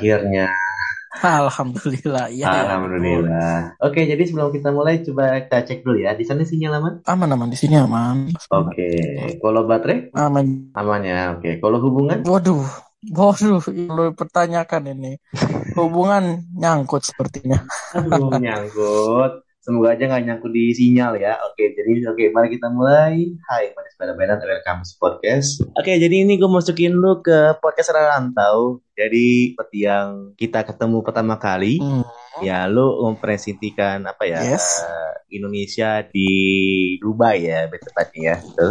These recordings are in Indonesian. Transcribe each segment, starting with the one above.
akhirnya. Alhamdulillah, ya. ya. Alhamdulillah. Oke, jadi sebelum kita mulai coba kita cek dulu ya. Di sana sinyal aman? Aman aman di sini aman. Oke. Kalau baterai Aman. aman ya. Oke. Kalau hubungan? Waduh, waduh, lu pertanyakan ini. Hubungan nyangkut sepertinya. Aduh, nyangkut. Semoga aja nggak nyangkut di sinyal ya. Oke, jadi oke, mari kita mulai. Hai, Manis Bada Bada, welcome to podcast. Oke, jadi ini gue masukin lu ke podcast Rantau. Jadi seperti yang kita ketemu pertama kali, Hmm. ya lu mempresentikan apa ya Yes. eh, Indonesia di Dubai ya, betul tepatnya ya. Betul.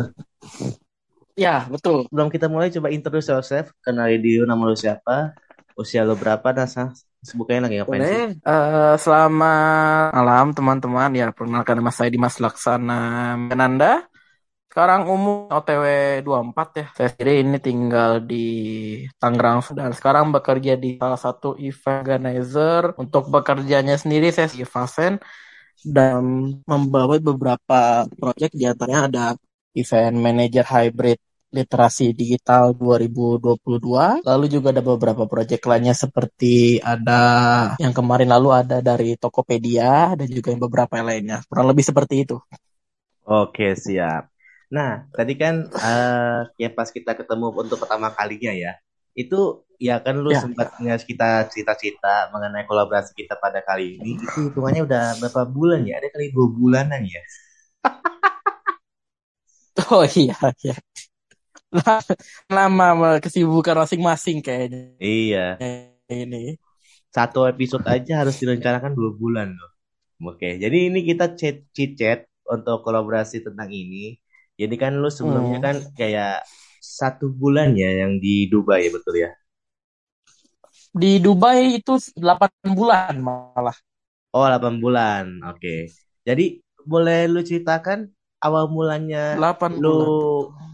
Ya, betul. Sebelum kita mulai, coba introduce yourself. Kenali diri nama lu siapa, usia lu berapa, dan sebutnya lagi ngapain sih? Boleh. Eh, selamat malam teman-teman. Ya, perkenalkan nama saya Dimas Laksana Menanda. Sekarang umur OTW 24 ya. Saya sendiri ini tinggal di Tangerang dan sekarang bekerja di salah satu event organizer. Untuk bekerjanya sendiri saya di Vasen dan membawa beberapa proyek di antaranya ada event manager hybrid literasi digital 2022. Lalu juga ada beberapa proyek lainnya seperti ada yang kemarin lalu ada dari Tokopedia dan juga yang beberapa yang lainnya. Kurang lebih seperti itu. Oke, siap. Nah, tadi kan eh ya pas kita ketemu untuk pertama kalinya ya, itu ya kan lu Ya, sempat ngasih kita cerita-cerita mengenai kolaborasi kita pada kali ini. Itu hitungannya udah berapa bulan ya? Ada kali dua bulanan ya. Oh iya, iya. Lama kesibukan masing-masing kayaknya Iya, ini. satu episode aja harus direncanakan dua bulan loh. Oke, jadi ini kita chat chat untuk kolaborasi tentang ini. Jadi kan lu sebelumnya Hmm. kan kayak satu bulan ya yang di Dubai ya betul ya? Di Dubai itu 8 bulan malah. Oh, 8 bulan. Oke. Jadi boleh lu ceritakan awal mulanya 8 lu bulan.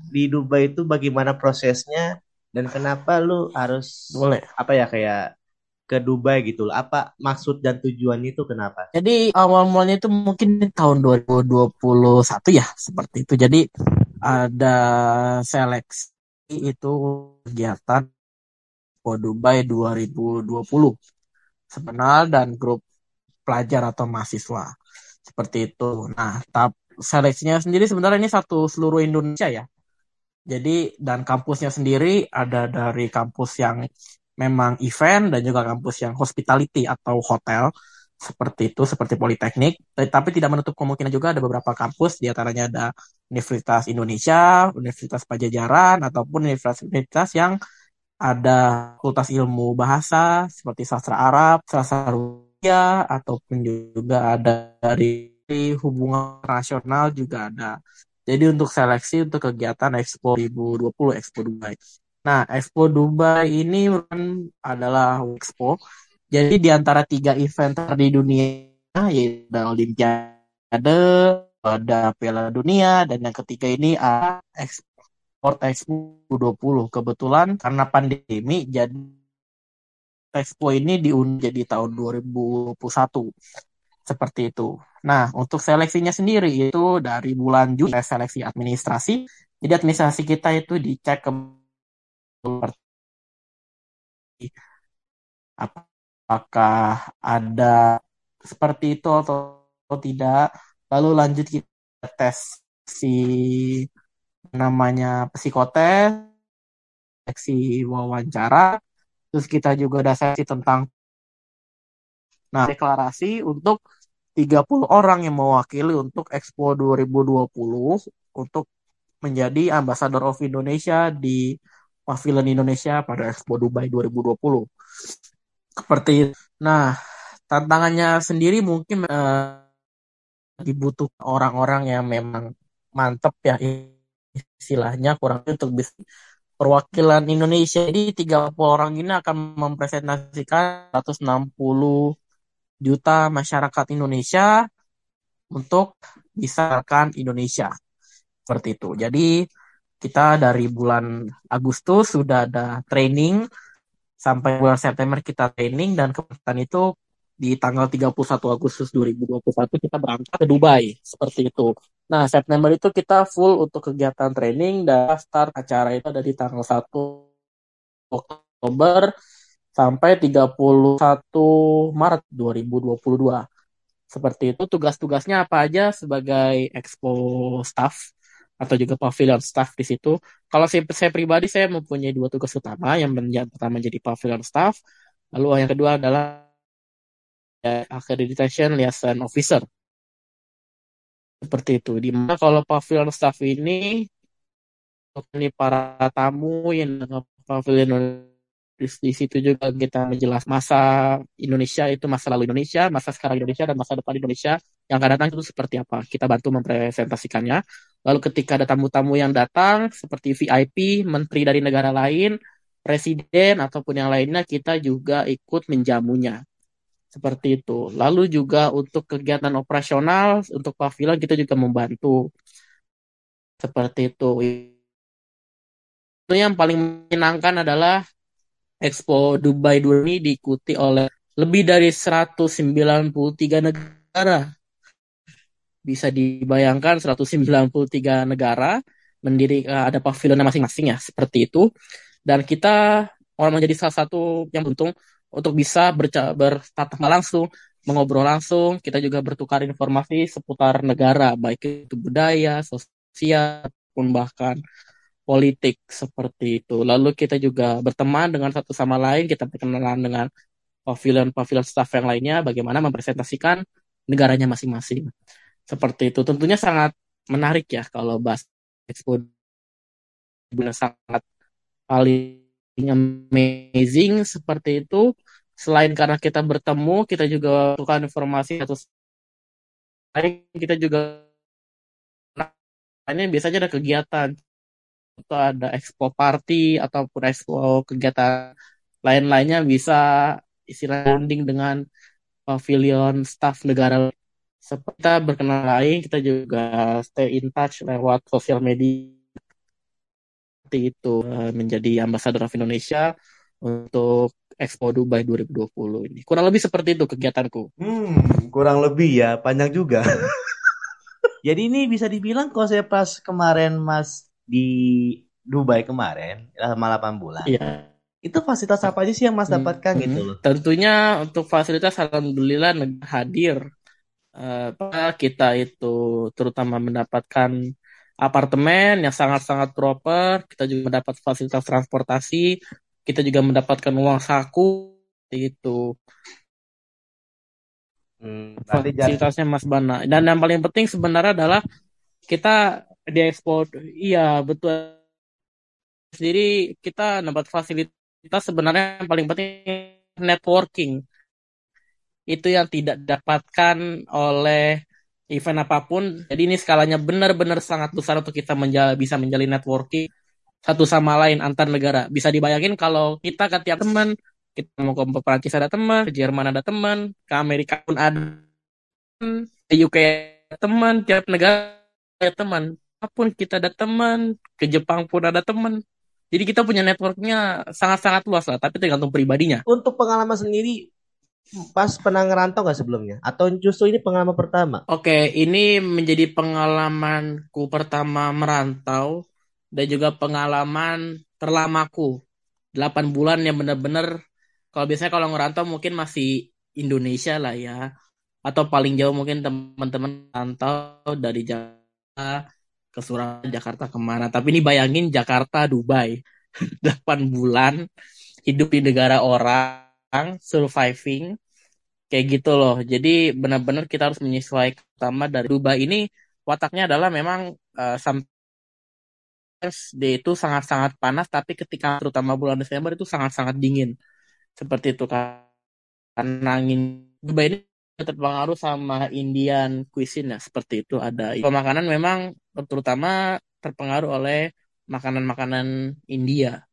Di Dubai itu bagaimana prosesnya dan kenapa lu harus Boleh. apa ya kayak ke Dubai gitu loh. Apa maksud dan tujuannya itu kenapa? Jadi awal mulanya itu mungkin tahun 2021 ya, seperti itu. Jadi ada seleksi itu kegiatan Expo Dubai 2020. Sebenarnya dan grup pelajar atau mahasiswa. Seperti itu. Nah, tahap seleksinya sendiri sebenarnya ini satu seluruh Indonesia ya. Jadi dan kampusnya sendiri ada dari kampus yang memang event dan juga kampus yang hospitality atau hotel. Seperti itu seperti Politeknik. Tapi tidak menutup kemungkinan juga ada beberapa kampus. Di antaranya ada Universitas Indonesia, Universitas Pajajaran ataupun universitas-universitas yang ada fakultas ilmu bahasa seperti sastra Arab, sastra Rusia ataupun juga ada dari hubungan nasional juga ada. Jadi untuk seleksi untuk kegiatan Expo 2020 Expo Dubai. Nah, Expo Dubai ini adalah Expo. Jadi di antara tiga event di dunia yaitu ada Olimpiade, ada Piala Dunia, dan yang ketiga ini ada Export Expo 20. Kebetulan karena pandemi jadi Expo ini diundur jadi tahun 2021 seperti itu. Nah, untuk seleksinya sendiri itu dari bulan Juli seleksi administrasi. Jadi administrasi kita itu dicek ke apakah ada seperti itu atau, atau tidak. Lalu lanjut kita tes si namanya psikotes, seksi wawancara, terus kita juga ada sesi tentang nah deklarasi untuk 30 orang yang mewakili untuk Expo 2020 untuk menjadi Ambassador of Indonesia di Pavilion Indonesia pada Expo Dubai 2020. Seperti. Nah, tantangannya sendiri mungkin eh, dibutuhkan orang-orang yang memang mantep ya istilahnya kurang untuk bisa perwakilan Indonesia. Jadi 30 orang ini akan mempresentasikan 160 juta masyarakat Indonesia untuk bisa menawarkan Indonesia. Seperti itu. Jadi kita dari bulan Agustus sudah ada training sampai bulan September kita training dan kebetulan itu di tanggal 31 Agustus 2021 kita berangkat ke Dubai seperti itu. Nah, September itu kita full untuk kegiatan training dan start acara itu ada di tanggal 1 Oktober sampai 31 Maret 2022. Seperti itu tugas-tugasnya apa aja sebagai expo staff atau juga pavilion staff di situ. Kalau saya, saya pribadi saya mempunyai dua tugas utama. Yang, yang pertama jadi pavilion staff, lalu yang kedua adalah accreditation liaison officer. Seperti itu. Di mana kalau pavilion staff ini ini para tamu yang pavilion di, di situ juga kita menjelas masa Indonesia itu masa lalu Indonesia, masa sekarang Indonesia dan masa depan Indonesia yang akan datang itu seperti apa. Kita bantu mempresentasikannya. Lalu ketika ada tamu-tamu yang datang seperti VIP, menteri dari negara lain, presiden ataupun yang lainnya kita juga ikut menjamunya. Seperti itu. Lalu juga untuk kegiatan operasional untuk pavilion kita juga membantu. Seperti itu. Itu yang paling menyenangkan adalah Expo Dubai dua ini diikuti oleh lebih dari 193 negara. Bisa dibayangkan 193 negara mendiri eh, ada pavilion masing-masing ya, seperti itu. Dan kita orang menjadi salah satu yang beruntung untuk bisa bertatap langsung, mengobrol langsung. Kita juga bertukar informasi seputar negara, baik itu budaya, sosial, pun bahkan politik seperti itu. Lalu kita juga berteman dengan satu sama lain, kita berkenalan dengan pavilion-pavilion staff yang lainnya, bagaimana mempresentasikan negaranya masing-masing. Seperti itu. Tentunya sangat menarik ya kalau bahas Expo sangat paling amazing seperti itu. Selain karena kita bertemu, kita juga lakukan informasi satu lain kita juga ini biasanya ada kegiatan atau ada expo party ataupun expo kegiatan lain-lainnya bisa istilah landing dengan pavilion staff negara. Seperti kita berkenal lain kita juga stay in touch lewat sosial media. Seperti itu eh, menjadi ambasador of Indonesia untuk Expo Dubai 2020 ini. Kurang lebih seperti itu kegiatanku. Hmm kurang lebih ya panjang juga. Jadi ini bisa dibilang kalau saya pas kemarin mas di Dubai kemarin selama 8 bulan. Iya. Itu fasilitas apa aja sih yang Mas hmm, dapatkan hmm. gitu loh? Tentunya untuk fasilitas alhamdulillah hadir. Uh, kita itu terutama mendapatkan apartemen yang sangat-sangat proper, kita juga mendapat fasilitas transportasi, kita juga mendapatkan uang saku itu. Hmm, fasilitasnya Mas Bana. Dan yang paling penting sebenarnya adalah kita diekspor iya betul. Sendiri kita dapat fasilitas sebenarnya yang paling penting networking. Itu yang tidak didapatkan oleh event apa pun. Jadi ini skalanya benar-benar sangat besar untuk kita menjal bisa menjalin networking satu sama lain antar negara. Bisa dibayangin kalau kita ke tiap teman kita mau ke Perancis ada teman ke Jerman ada teman ke Amerika pun ada ke UK teman tiap negara ada teman pun kita ada teman, ke Jepang pun ada teman. Jadi kita punya networknya sangat-sangat luas lah, tapi tergantung pribadinya. Untuk pengalaman sendiri, pas pernah ngerantau nggak sebelumnya? Atau justru ini pengalaman pertama? Oke, ini menjadi pengalamanku pertama merantau dan juga pengalaman terlamaku. 8 bulan yang benar-benar kalau biasanya kalau ngerantau mungkin masih Indonesia lah ya. Atau paling jauh mungkin teman-teman rantau dari Jakarta ke Surabaya, Jakarta ke mana. Tapi ini bayangin Jakarta, Dubai. 8 bulan hidup di negara orang, surviving. Kayak gitu loh. Jadi benar-benar kita harus menyesuaikan pertama dari Dubai ini wataknya adalah memang uh, dia itu sangat-sangat panas tapi ketika terutama bulan Desember itu sangat-sangat dingin. Seperti itu kan. Karena angin Dubai ini terpengaruh sama Indian cuisine ya seperti itu ada pemakanan memang terutama terpengaruh oleh makanan-makanan India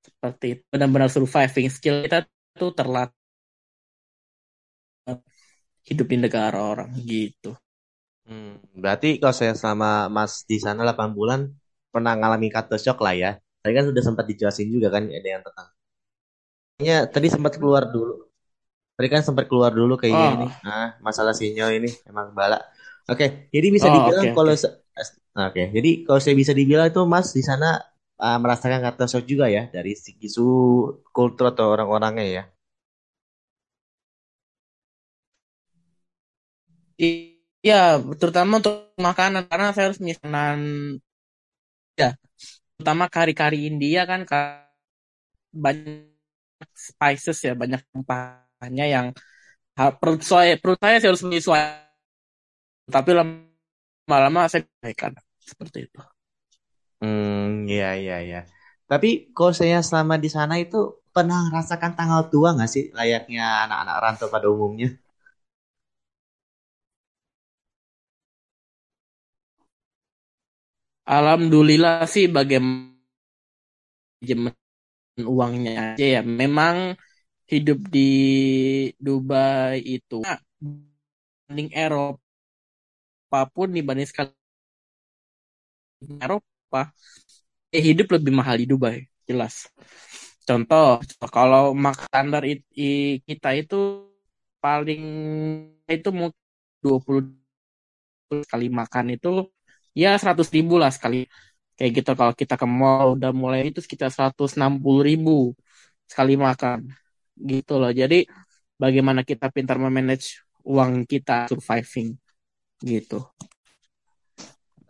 seperti itu benar-benar surviving skill kita itu terlatih hidup di negara orang gitu. Hmm, berarti kalau saya selama Mas di sana 8 bulan pernah ngalami kata shock lah ya. Tadi kan sudah sempat dijelasin juga kan ada yang tentang. Ya, tadi sempat keluar dulu Tadi kan sempat keluar dulu kayaknya oh. ini. Nah, masalah sinyal ini emang bala. Oke, jadi bisa oh, dibilang okay, kalau okay. Oke, jadi kalau saya bisa dibilang itu Mas di sana uh, merasakan kata shock juga ya dari isu kultur atau orang-orangnya ya. Iya, terutama untuk makanan karena saya harus makanan ya, terutama kari-kari India kan banyak spices ya, banyak rempahnya yang perut saya perut saya harus menyesuaikan. Tapi lama-lama saya kan seperti itu. Hmm, iya iya iya. Tapi kalau saya selama di sana itu pernah merasakan tanggal tua nggak sih layaknya anak-anak rantau pada umumnya? Alhamdulillah sih bagaimana uangnya aja ya. Memang hidup di Dubai itu dibanding Eropa pun dibanding sekali Eropa eh hidup lebih mahal di Dubai jelas. Contoh kalau mak standar kita itu paling itu mungkin 20 kali makan itu ya 100 ribu lah sekali. Kayak gitu kalau kita ke mall udah mulai itu sekitar 160 ribu sekali makan. Gitu loh. Jadi bagaimana kita pintar memanage uang kita surviving gitu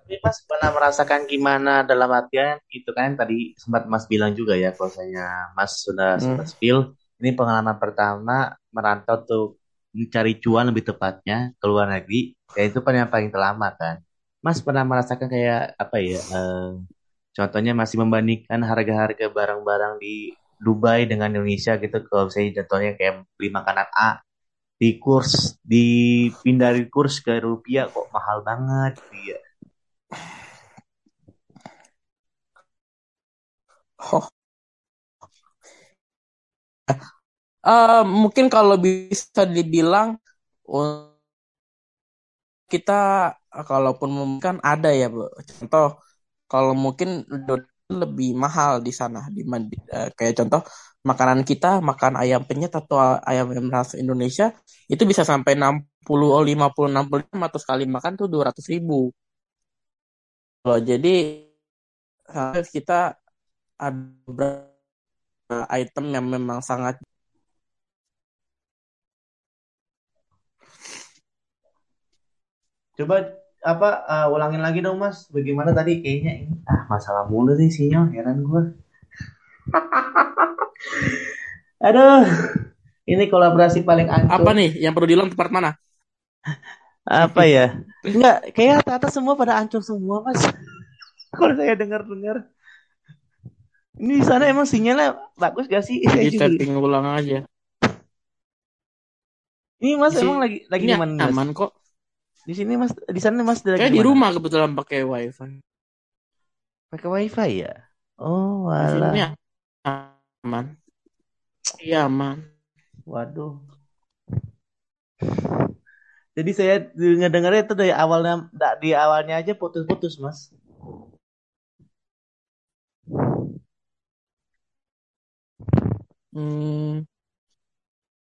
tapi Mas pernah merasakan gimana dalam artian itu kan tadi sempat Mas bilang juga ya kalau saya Mas sudah hmm. sempat spill ini pengalaman pertama merantau tuh mencari cuan lebih tepatnya ke luar negeri ya itu kan yang paling terlama kan Mas pernah merasakan kayak apa ya? Uh, contohnya masih membandingkan harga-harga barang-barang di Dubai dengan Indonesia gitu. Kalau saya contohnya kayak beli makanan A di kurs dipindah dari kurs ke rupiah kok mahal banget dia. Oh. Uh, mungkin kalau bisa dibilang kita kalaupun mungkin ada ya bu contoh kalau mungkin lebih mahal di sana di uh, kayak contoh makanan kita makan ayam penyet atau ayam rasa Indonesia itu bisa sampai 60 oh 50 60 atau sekali makan tuh 200 ribu loh jadi kita ada item yang memang sangat Coba apa uh, ulangin lagi dong Mas. Bagaimana tadi kayaknya ini ah masalah mulu sih sinyal heran gue. Aduh. Ini kolaborasi paling ancur. Apa nih yang perlu diulang tempat mana? Apa ya? Enggak, kayak rata-rata semua pada ancur semua, Mas. Kalau saya dengar-dengar. Ini di sana emang sinyalnya bagus gak sih? Di tapping ulang aja. Ini Mas emang lagi lagi di mana? Aman kok. Di sini mas, di sana mas Kayak di rumah kebetulan pakai wifi. Pakai wifi ya? Oh, wala. Di aman. Iya aman. Waduh. Jadi saya ngedengarnya itu dari awalnya, di awalnya aja putus-putus mas. Hmm.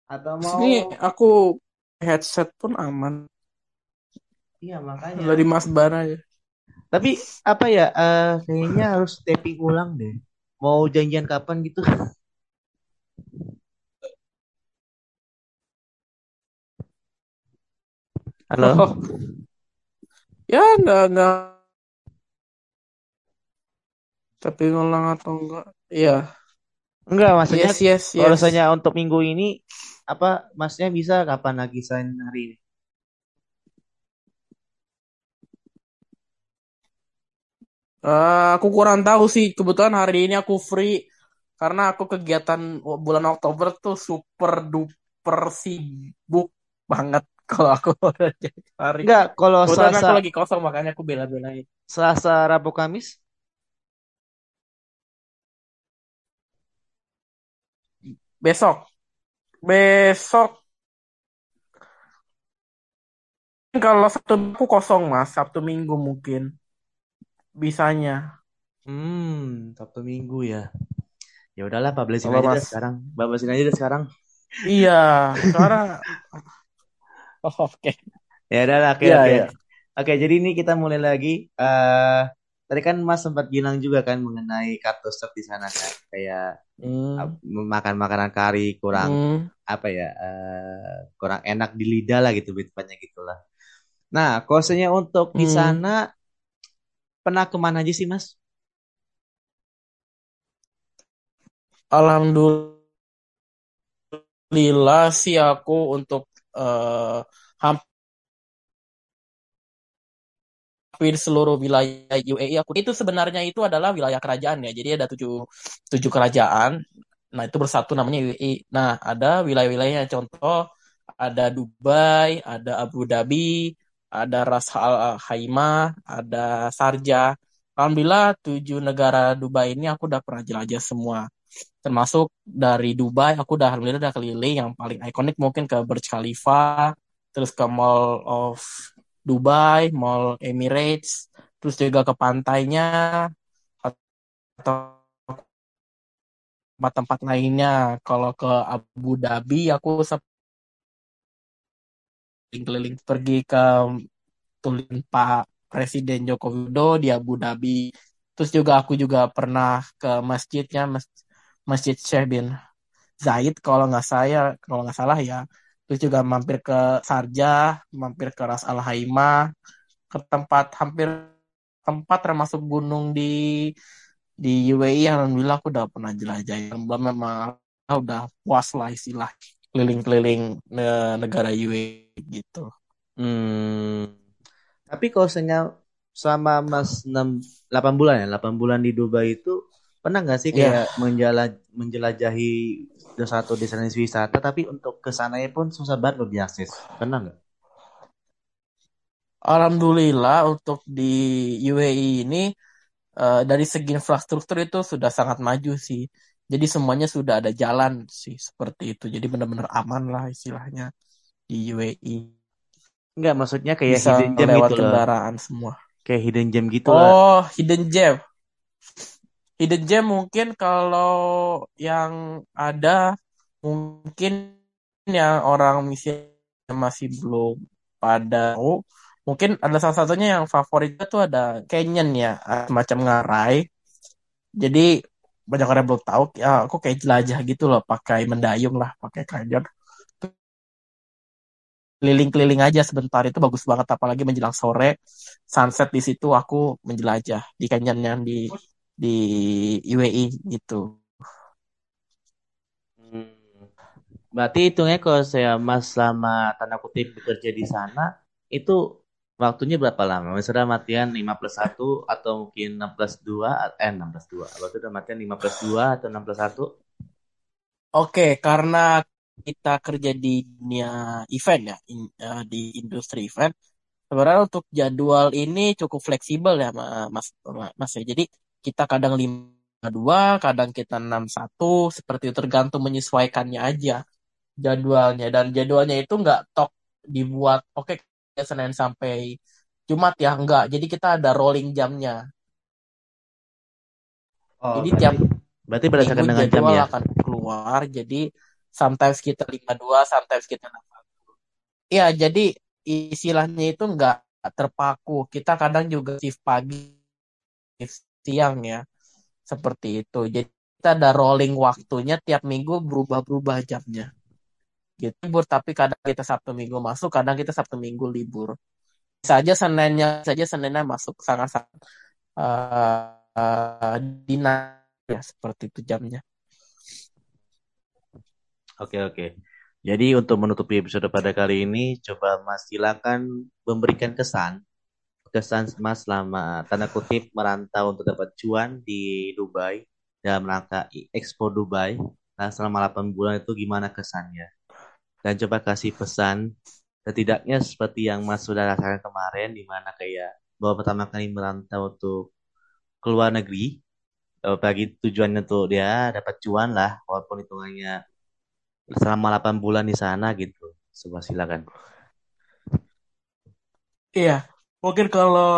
Atau mau? Ini aku headset pun aman. Iya makanya. Dari Mas Bara ya. Tapi apa ya? Uh, kayaknya harus tapping ulang deh. Mau janjian kapan gitu? Halo. Oh. Ya enggak enggak. Tapi ngulang atau enggak? Iya. Enggak, maksudnya yes, yes, yes. kalau untuk minggu ini apa masnya bisa kapan lagi selain hari ini? Uh, aku kurang tahu sih. Kebetulan hari ini aku free karena aku kegiatan bulan Oktober tuh super duper sibuk banget kalau aku hari. Enggak, kalau Selasa aku lagi kosong makanya aku bela-belain. Selasa, Rabu, Kamis? Besok. Besok kalau Sabtu aku kosong mas, Sabtu Minggu mungkin bisanya. Hmm, Sabtu Minggu ya. Ya udahlah, bablasin aja deh sekarang. Bablasin aja deh sekarang. Iya, sekarang. oh, oke. Okay. Ya udahlah, oke okay, iya, oke. Okay. Iya. Oke, jadi ini kita mulai lagi. Uh, tadi kan Mas sempat bilang juga kan mengenai kartu stok di sana kan kayak Hmm, makan makanan kari kurang hmm, apa ya eh, kurang enak di lidah lah gitu tepatnya gitulah. Nah, kosnya untuk di hmm. sana pernah ke mana aja sih Mas? Alhamdulillah sih aku untuk eh, hampir seluruh wilayah UAE aku itu sebenarnya itu adalah wilayah kerajaan ya. Jadi ada tujuh tujuh kerajaan. Nah itu bersatu namanya UAE. Nah ada wilayah-wilayahnya contoh ada Dubai, ada Abu Dhabi, ada Ras Al Khaimah, ada Sharjah. Alhamdulillah tujuh negara Dubai ini aku udah pernah jelajah semua. Termasuk dari Dubai aku udah alhamdulillah udah keliling yang paling ikonik mungkin ke Burj Khalifa, terus ke Mall of Dubai, Mall Emirates, terus juga ke pantainya atau tempat-tempat lainnya. Kalau ke Abu Dhabi aku keliling-keliling pergi ke tulisan Pak Presiden Joko Widodo di Abu Dhabi. Terus juga aku juga pernah ke masjidnya Mas- Masjid Syekh bin Zaid kalau nggak saya kalau nggak salah ya. Terus juga mampir ke Sarjah, mampir ke Ras Al Khaimah, ke tempat hampir tempat termasuk gunung di di UAE alhamdulillah aku udah pernah jelajah alhamdulillah memang udah puas lah istilah keliling-keliling ne- negara UAE gitu. Hmm, tapi kosnya sama Mas 6 8 bulan ya, 8 bulan di Dubai itu pernah nggak sih ya kayak menjala, menjelajahi satu destinasi wisata tapi untuk ke sananya pun susah banget loh diakses. Pernah nggak? alhamdulillah untuk di UAE ini eh, dari segi infrastruktur itu sudah sangat maju sih jadi semuanya sudah ada jalan sih seperti itu jadi benar-benar aman lah istilahnya di UAE Enggak, maksudnya kayak bisa hidden gem lewat gitu loh. kendaraan semua Kayak hidden gem gitu lah. oh hidden gem Hidden gem mungkin kalau yang ada mungkin yang orang misalnya masih belum pada tahu. Mungkin ada salah satunya yang favoritnya tuh ada canyon ya, semacam ngarai. Jadi banyak orang belum tahu. Ya, aku kayak jelajah gitu loh, pakai mendayung lah, pakai canyon. Keliling-keliling aja sebentar itu bagus banget, apalagi menjelang sore, sunset di situ aku menjelajah di canyon yang di di UAE gitu. Hmm. Berarti hitungnya kalau saya Mas selama tanda kutip bekerja di sana itu waktunya berapa lama? Misalnya latihan 5 plus 1 atau mungkin 6 plus 2 eh 6 plus 2. Waktu itu udah latihan 5 plus 2 atau 6 plus 1? Oke, karena kita kerja di dunia event ya, in- eh, di industri event, sebenarnya untuk jadwal ini cukup fleksibel ya, Ma- Mas, Ma- Mas ya. Jadi kita kadang lima dua, kadang kita enam satu, seperti itu tergantung menyesuaikannya aja jadwalnya. Dan jadwalnya itu nggak tok dibuat, oke Senin sampai Jumat ya, enggak. Jadi kita ada rolling jamnya. Oh, Jadi berarti tiap berarti berdasarkan dengan jam ya. akan keluar. Jadi sometimes kita lima dua, sometimes kita Iya, jadi istilahnya itu nggak terpaku. Kita kadang juga shift pagi, shift siang ya, seperti itu. Jadi kita ada rolling waktunya tiap minggu berubah-berubah jamnya. Gitu. Libur, tapi kadang kita Sabtu Minggu masuk, kadang kita Sabtu Minggu libur. Saja Seninnya saja Seninnya masuk sangat-sangat uh, uh, dinas ya seperti itu jamnya. Oke, oke. Jadi untuk menutupi episode pada kali ini, coba Mas silakan memberikan kesan kesan Mas selama tanda kutip merantau untuk dapat cuan di Dubai dalam rangka Expo Dubai. Nah, selama 8 bulan itu gimana kesannya? Dan coba kasih pesan setidaknya seperti yang Mas sudah rasakan kemarin di mana kayak bahwa pertama kali merantau untuk keluar negeri eh, bagi tujuannya untuk dia dapat cuan lah walaupun hitungannya selama 8 bulan di sana gitu. Coba silakan. Iya, mungkin kalau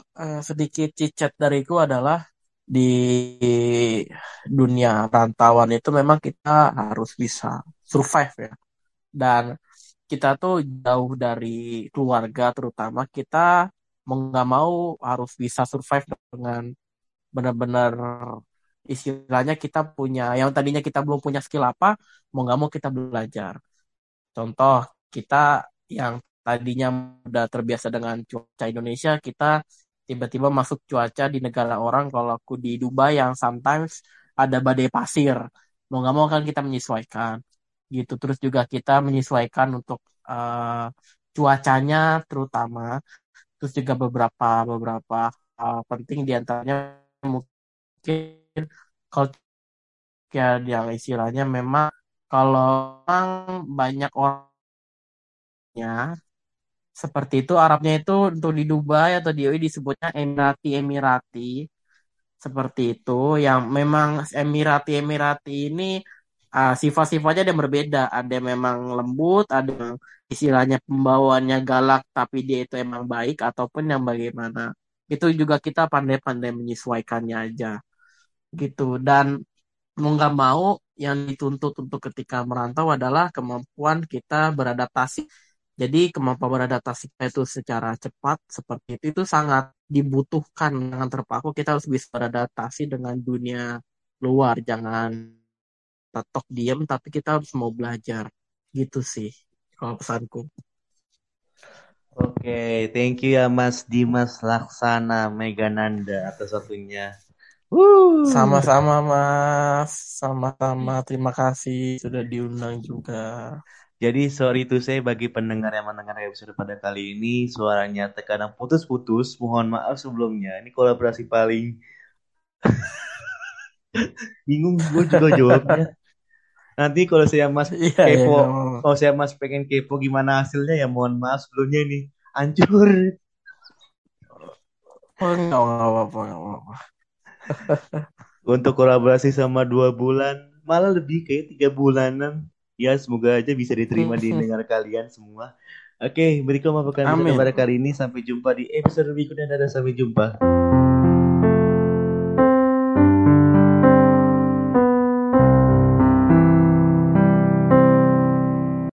uh, sedikit cicat dariku adalah di dunia rantauan itu memang kita harus bisa survive ya. Dan kita tuh jauh dari keluarga terutama kita mau nggak mau harus bisa survive dengan benar-benar istilahnya kita punya yang tadinya kita belum punya skill apa mau nggak mau kita belajar contoh kita yang tadinya udah terbiasa dengan cuaca Indonesia kita tiba-tiba masuk cuaca di negara orang. Kalau aku di Dubai yang sometimes ada badai pasir. Mau nggak mau kan kita menyesuaikan. Gitu. Terus juga kita menyesuaikan untuk uh, cuacanya terutama. Terus juga beberapa beberapa hal penting di antaranya mungkin kalau ya yang istilahnya memang kalau memang banyak orangnya seperti itu Arabnya itu untuk di Dubai atau di UI disebutnya Emirati Emirati. Seperti itu yang memang Emirati Emirati ini uh, sifat-sifatnya ada berbeda. Ada yang memang lembut ada yang istilahnya pembawaannya galak tapi dia itu emang baik ataupun yang bagaimana. Itu juga kita pandai-pandai menyesuaikannya aja. Gitu. Dan mau nggak mau yang dituntut untuk ketika merantau adalah kemampuan kita beradaptasi jadi kemampuan beradaptasi itu secara cepat seperti itu itu sangat dibutuhkan dengan terpaku kita harus bisa beradaptasi dengan dunia luar jangan tetok diam tapi kita harus mau belajar gitu sih kalau pesanku Oke, okay, thank you ya Mas Dimas Laksana Megananda atas waktunya. Sama-sama Mas, sama-sama. Terima kasih sudah diundang juga. Jadi sorry itu saya bagi pendengar yang mendengar episode pada kali ini suaranya terkadang putus-putus. Mohon maaf sebelumnya. Ini kolaborasi paling bingung gue juga jawabnya. Nanti kalau saya Mas iya, iya kepo, iya, kalau saya Mas pengen kepo gimana hasilnya ya mohon maaf sebelumnya ini hancur. Oh, enggak apa-apa, apa-apa. Untuk kolaborasi sama dua bulan, malah lebih kayak tiga bulanan. Ya semoga aja bisa diterima di dengar kalian semua. Oke, berikut merupakan episode pada kali ini. Sampai jumpa di episode berikutnya. Dadah, sampai jumpa.